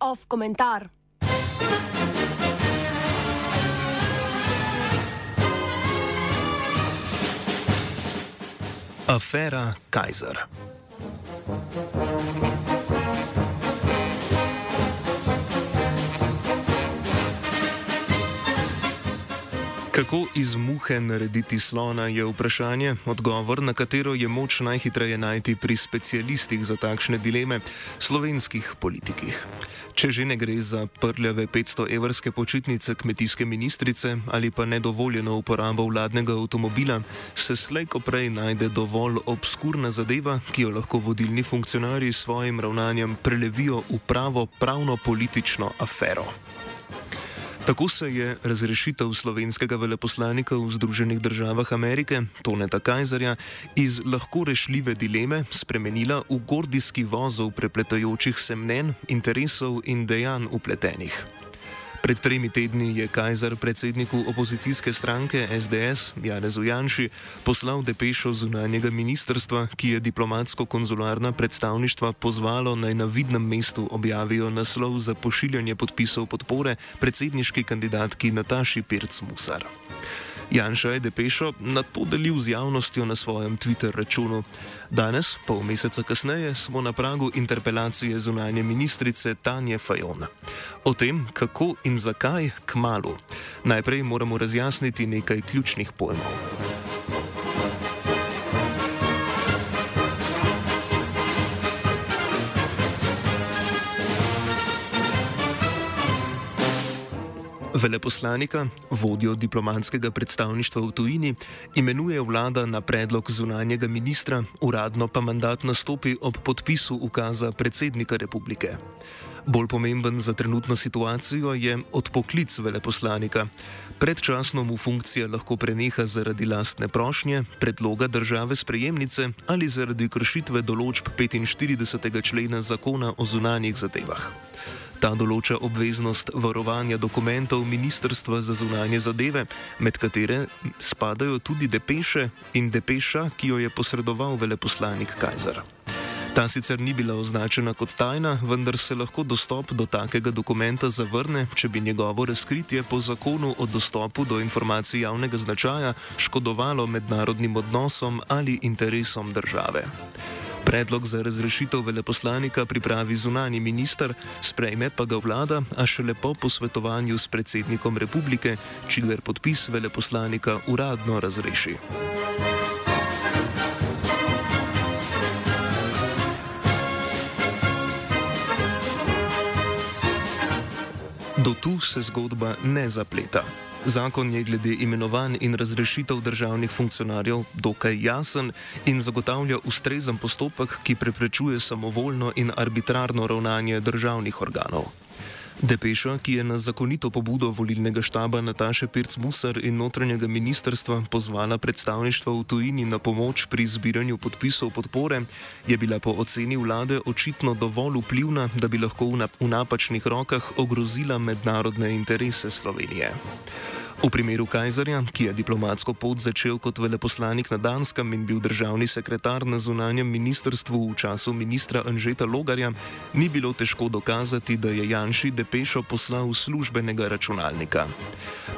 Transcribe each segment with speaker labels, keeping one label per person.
Speaker 1: Off komentar.
Speaker 2: Afera Kajzer. Kako iz muhe narediti slona, je vprašanje, odgovor na katero je moč najhitreje najti pri specialistih za takšne dileme, slovenskih politikih. Če že ne gre za prljave 500-evrske počitnice kmetijske ministrice ali pa nedovoljeno uporabo vladnega avtomobila, se slejko prej najde dovolj obskurna zadeva, ki jo lahko vodilni funkcionarji s svojim ravnanjem prelevijo v pravo pravno-politično afero. Tako se je razrešitev slovenskega veleposlanika v Združenih državah Amerike, Toneta Kajzerja, iz lahko rešljive dileme spremenila v gordijski vozov prepletajočih se mnen, interesov in dejanj upletenih. Pred tremi tedni je Kajzer predsedniku opozicijske stranke SDS Janezu Janši poslal depešo zunanjega ministrstva, ki je diplomatsko-konzularna predstavništva pozvalo naj na vidnem mestu objavijo naslov za pošiljanje podpisov podpore predsedniški kandidatki Nataši Pirc-Musar. Janša je depešo na to delil z javnostjo na svojem Twitter računu. Danes, pol meseca kasneje, smo na pragu interpelacije zunanje ministrice Tanje Fajon. O tem, kako in zakaj, k malu. Najprej moramo razjasniti nekaj ključnih pojmov. Veleposlanika, vodjo diplomatskega predstavništva v tujini, imenuje vlada na predlog zunanjega ministra, uradno pa mandat nastopi ob podpisu ukaza predsednika republike. Bolj pomemben za trenutno situacijo je odpoklic veleposlanika. Predčasno mu funkcija lahko preneha zaradi lastne prošnje, predloga države sprejemnice ali zaradi kršitve določb 45. člena zakona o zunanjih zadevah. Ta določa obveznost varovanja dokumentov Ministrstva za zunanje zadeve, med katere spadajo tudi depeše in depeša, ki jo je posredoval veleposlanik Kajzer. Ta sicer ni bila označena kot tajna, vendar se lahko dostop do takega dokumenta zavrne, če bi njegovo razkritje po zakonu o dostopu do informacij javnega značaja škodovalo mednarodnim odnosom ali interesom države. Predlog za razrešitev veleposlanika pripravi zunani minister, sprejme pa ga vlada, a šele po posvetovanju s predsednikom republike, čigar podpis veleposlanika uradno razreši. Do tu se zgodba ne zapleta. Zakon je glede imenovanj in razrešitev državnih funkcionarjev dokaj jasen in zagotavlja ustrezen postopek, ki preprečuje samovoljno in arbitrarno ravnanje državnih organov. Depeša, ki je na zakonito pobudo volilnega štaba Nataše Pirc-Musar in notranjega ministrstva pozvala predstavništvo v tujini na pomoč pri zbiranju podpisov podpore, je bila po oceni vlade očitno dovolj vplivna, da bi lahko v napačnih rokah ogrozila mednarodne interese Slovenije. V primeru Kajzerja, ki je diplomatsko pot začel kot veleposlanik na Danskem in bil državni sekretar na zunanjem ministrstvu v času ministra Anžeta Logarja, ni bilo težko dokazati, da je Janši depešo poslal službenega računalnika.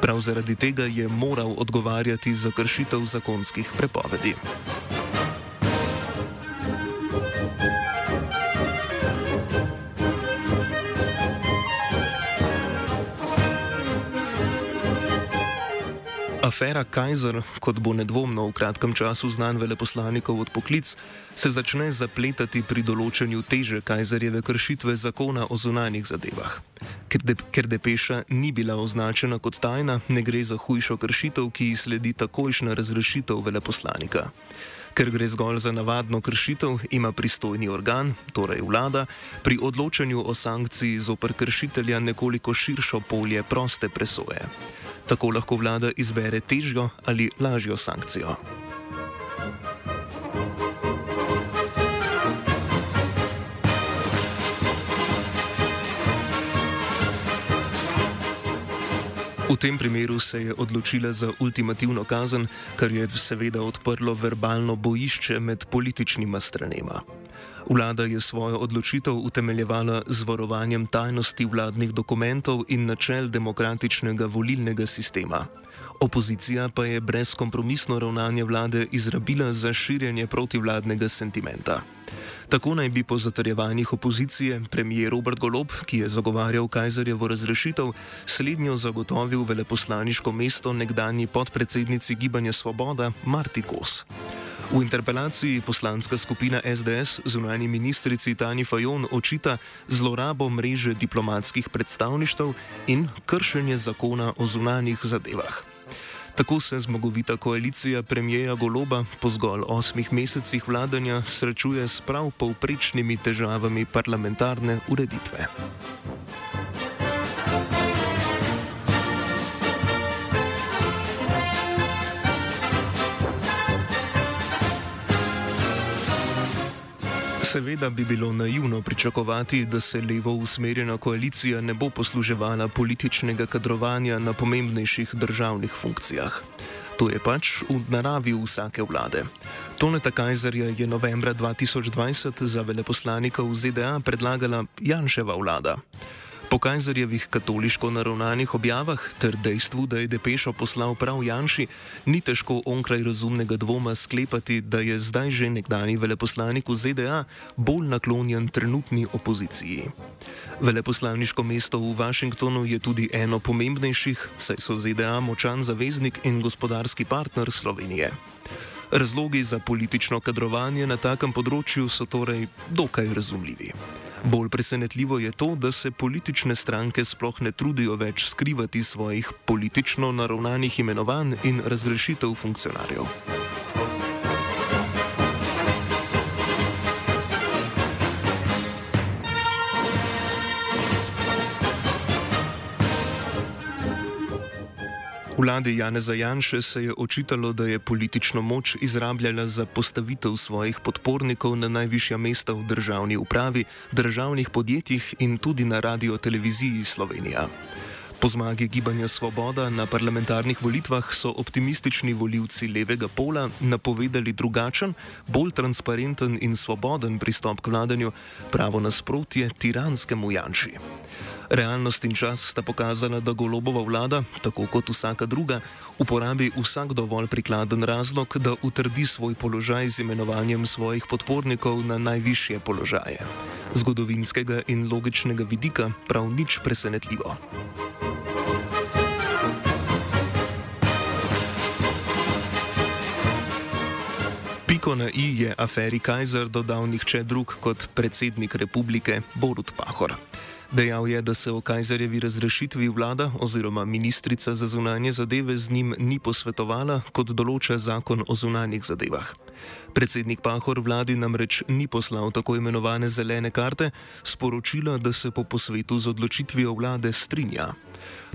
Speaker 2: Prav zaradi tega je moral odgovarjati za kršitev zakonskih prepovedi. Afera Kajzer, kot bo nedvomno v kratkem času znan veleposlanikov odpoklic, se začne zapletati pri določanju teže Kajzerjeve kršitve zakona o zunanjih zadevah. Ker, de, ker depeša ni bila označena kot tajna, ne gre za hujšo kršitev, ki ji sledi takojšna razrešitev veleposlanika. Ker gre zgolj za navadno kršitev, ima pristojni organ, torej vlada, pri odločanju o sankciji zoper kršitelja nekoliko širšo polje proste presoje. Tako lahko vlada izbere težjo ali lažjo sankcijo. V tem primeru se je odločila za ultimativno kazen, kar je seveda odprlo verbalno bojišče med političnima stranema. Vlada je svojo odločitev utemeljevala z varovanjem tajnosti vladnih dokumentov in načel demokratičnega volilnega sistema. Opozicija pa je brezkompromisno ravnanje vlade izrabila za širjenje protivladnega sentimenta. Tako naj bi po zatrjevanjih opozicije premijer Robert Golob, ki je zagovarjal Kajzerjevo razrešitev, slednjo zagotovil veleposlaniško mesto nekdani podpredsednici Gibanja Svoboda Marti Kos. V interpelaciji poslanska skupina SDS zunani ministrici Tani Fajon očita zlorabo mreže diplomatskih predstavništev in kršenje zakona o zunanjih zadevah. Tako se zmagovita koalicija premijeja Goloba po zgolj osmih mesecih vladanja srečuje s prav povprečnimi težavami parlamentarne ureditve. Seveda bi bilo naivno pričakovati, da se levo usmerjena koalicija ne bo posluževala političnega kadrovanja na pomembnejših državnih funkcijah. To je pač v naravi vsake vlade. Toneta Kajzerja je novembra 2020 za veleposlanika v ZDA predlagala Janševa vlada. Po Kajzerjevih katoliško naravnanih objavah ter dejstvu, da je Depešo poslal prav Janši, ni težko onkraj razumnega dvoma sklepati, da je zdaj že nekdani veleposlanik v ZDA bolj naklonjen trenutni opoziciji. Veleposlaniško mesto v Washingtonu je tudi eno pomembnejših, saj so ZDA močan zaveznik in gospodarski partner Slovenije. Razlogi za politično kadrovanje na takem področju so torej dokaj razumljivi. Bolj presenetljivo je to, da se politične stranke sploh ne trudijo več skrivati svojih politično naravnanih imenovanj in razrešitev funkcionarjev. Vladi Janeza Janše se je očitalo, da je politično moč izrabljala za postavitev svojih podpornikov na najvišja mesta v državni upravi, državnih podjetjih in tudi na radio-televiziji Slovenija. Po zmagi Gibanja Svoboda na parlamentarnih volitvah so optimistični voljivci levega pola napovedali drugačen, bolj transparenten in svoboden pristop k vladanju, pravo nasprotje tiranskemu Janši. Realnost in čas sta pokazala, da golobova vlada, tako kot vsaka druga, uporabi vsak dovolj prikladen razlog, da utrdi svoj položaj z imenovanjem svojih podpornikov na najvišje položaje. Zgodovinskega in logičnega vidika prav nič presenetljivo. Piko na i je aferi Kajzer dodal nihče drug kot predsednik republike Borut Pahor. Dejal je, da se o Kajzerjevi razrešitvi vlada oziroma ministrica za zunanje zadeve z njim ni posvetovala, kot določa zakon o zunanjih zadevah. Predsednik Pahor vladi namreč ni poslal tako imenovane zelene karte, sporočila, da se po posvetu z odločitvijo vlade strinja.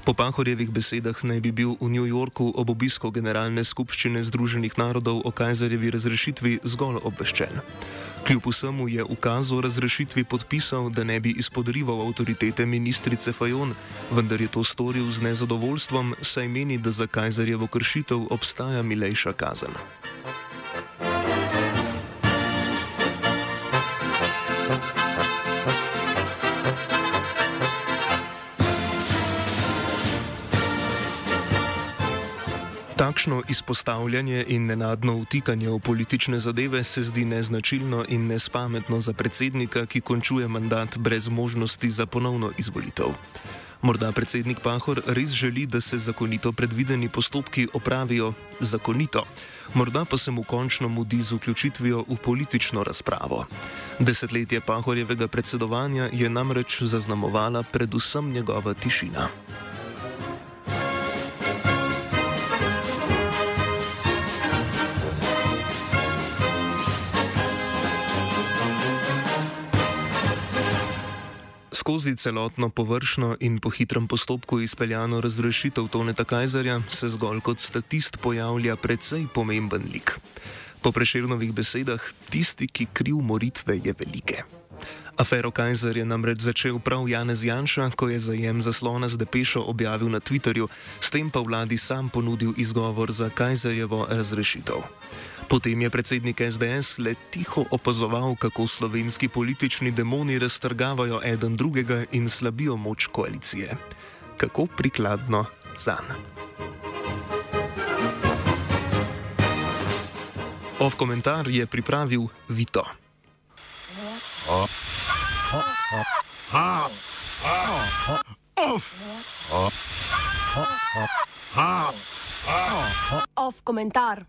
Speaker 2: Po Pahorjevih besedah naj bi bil v New Yorku ob obisku Generalne skupščine Združenih narodov o Kajzerjevi razrešitvi zgolj obveščen. Kljub vsemu je ukaz o razrešitvi podpisal, da ne bi izpodrival avtoritete ministrice Fajon, vendar je to storil z nezadovoljstvom, saj meni, da za Kajzerjevo kršitev obstaja milejša kazen. Takšno izpostavljanje in nenadno vtikanje v politične zadeve se zdi neznačilno in nespametno za predsednika, ki končuje mandat brez možnosti za ponovno izvolitev. Morda predsednik Pahor res želi, da se zakonito predvideni postopki opravijo zakonito, morda pa se mu končno mudi z vključitvijo v politično razpravo. Desetletje Pahorjevega predsedovanja je namreč zaznamovala predvsem njegova tišina. Skozi celotno površno in po hitrem postopku izpeljano razrešitev Toneta Kajzerja se zgolj kot statist pojavlja precej pomemben lik. Po preširnovih besedah, tisti, ki kriv moritve, je velike. Afero Kajzer je namreč začel prav Janez Janša, ko je zajem zaslona z depešo objavil na Twitterju, s tem pa vladi sam ponudil izgovor za Kajzerjevo razrešitev. Potem je predsednik SDS le tiho opazoval, kako slovenski politični demoni raztrgavajo eden drugega in slabijo moč koalicije. Kako prikladno za nas. Ov komentar je pripravil Vito.
Speaker 1: Off komentar.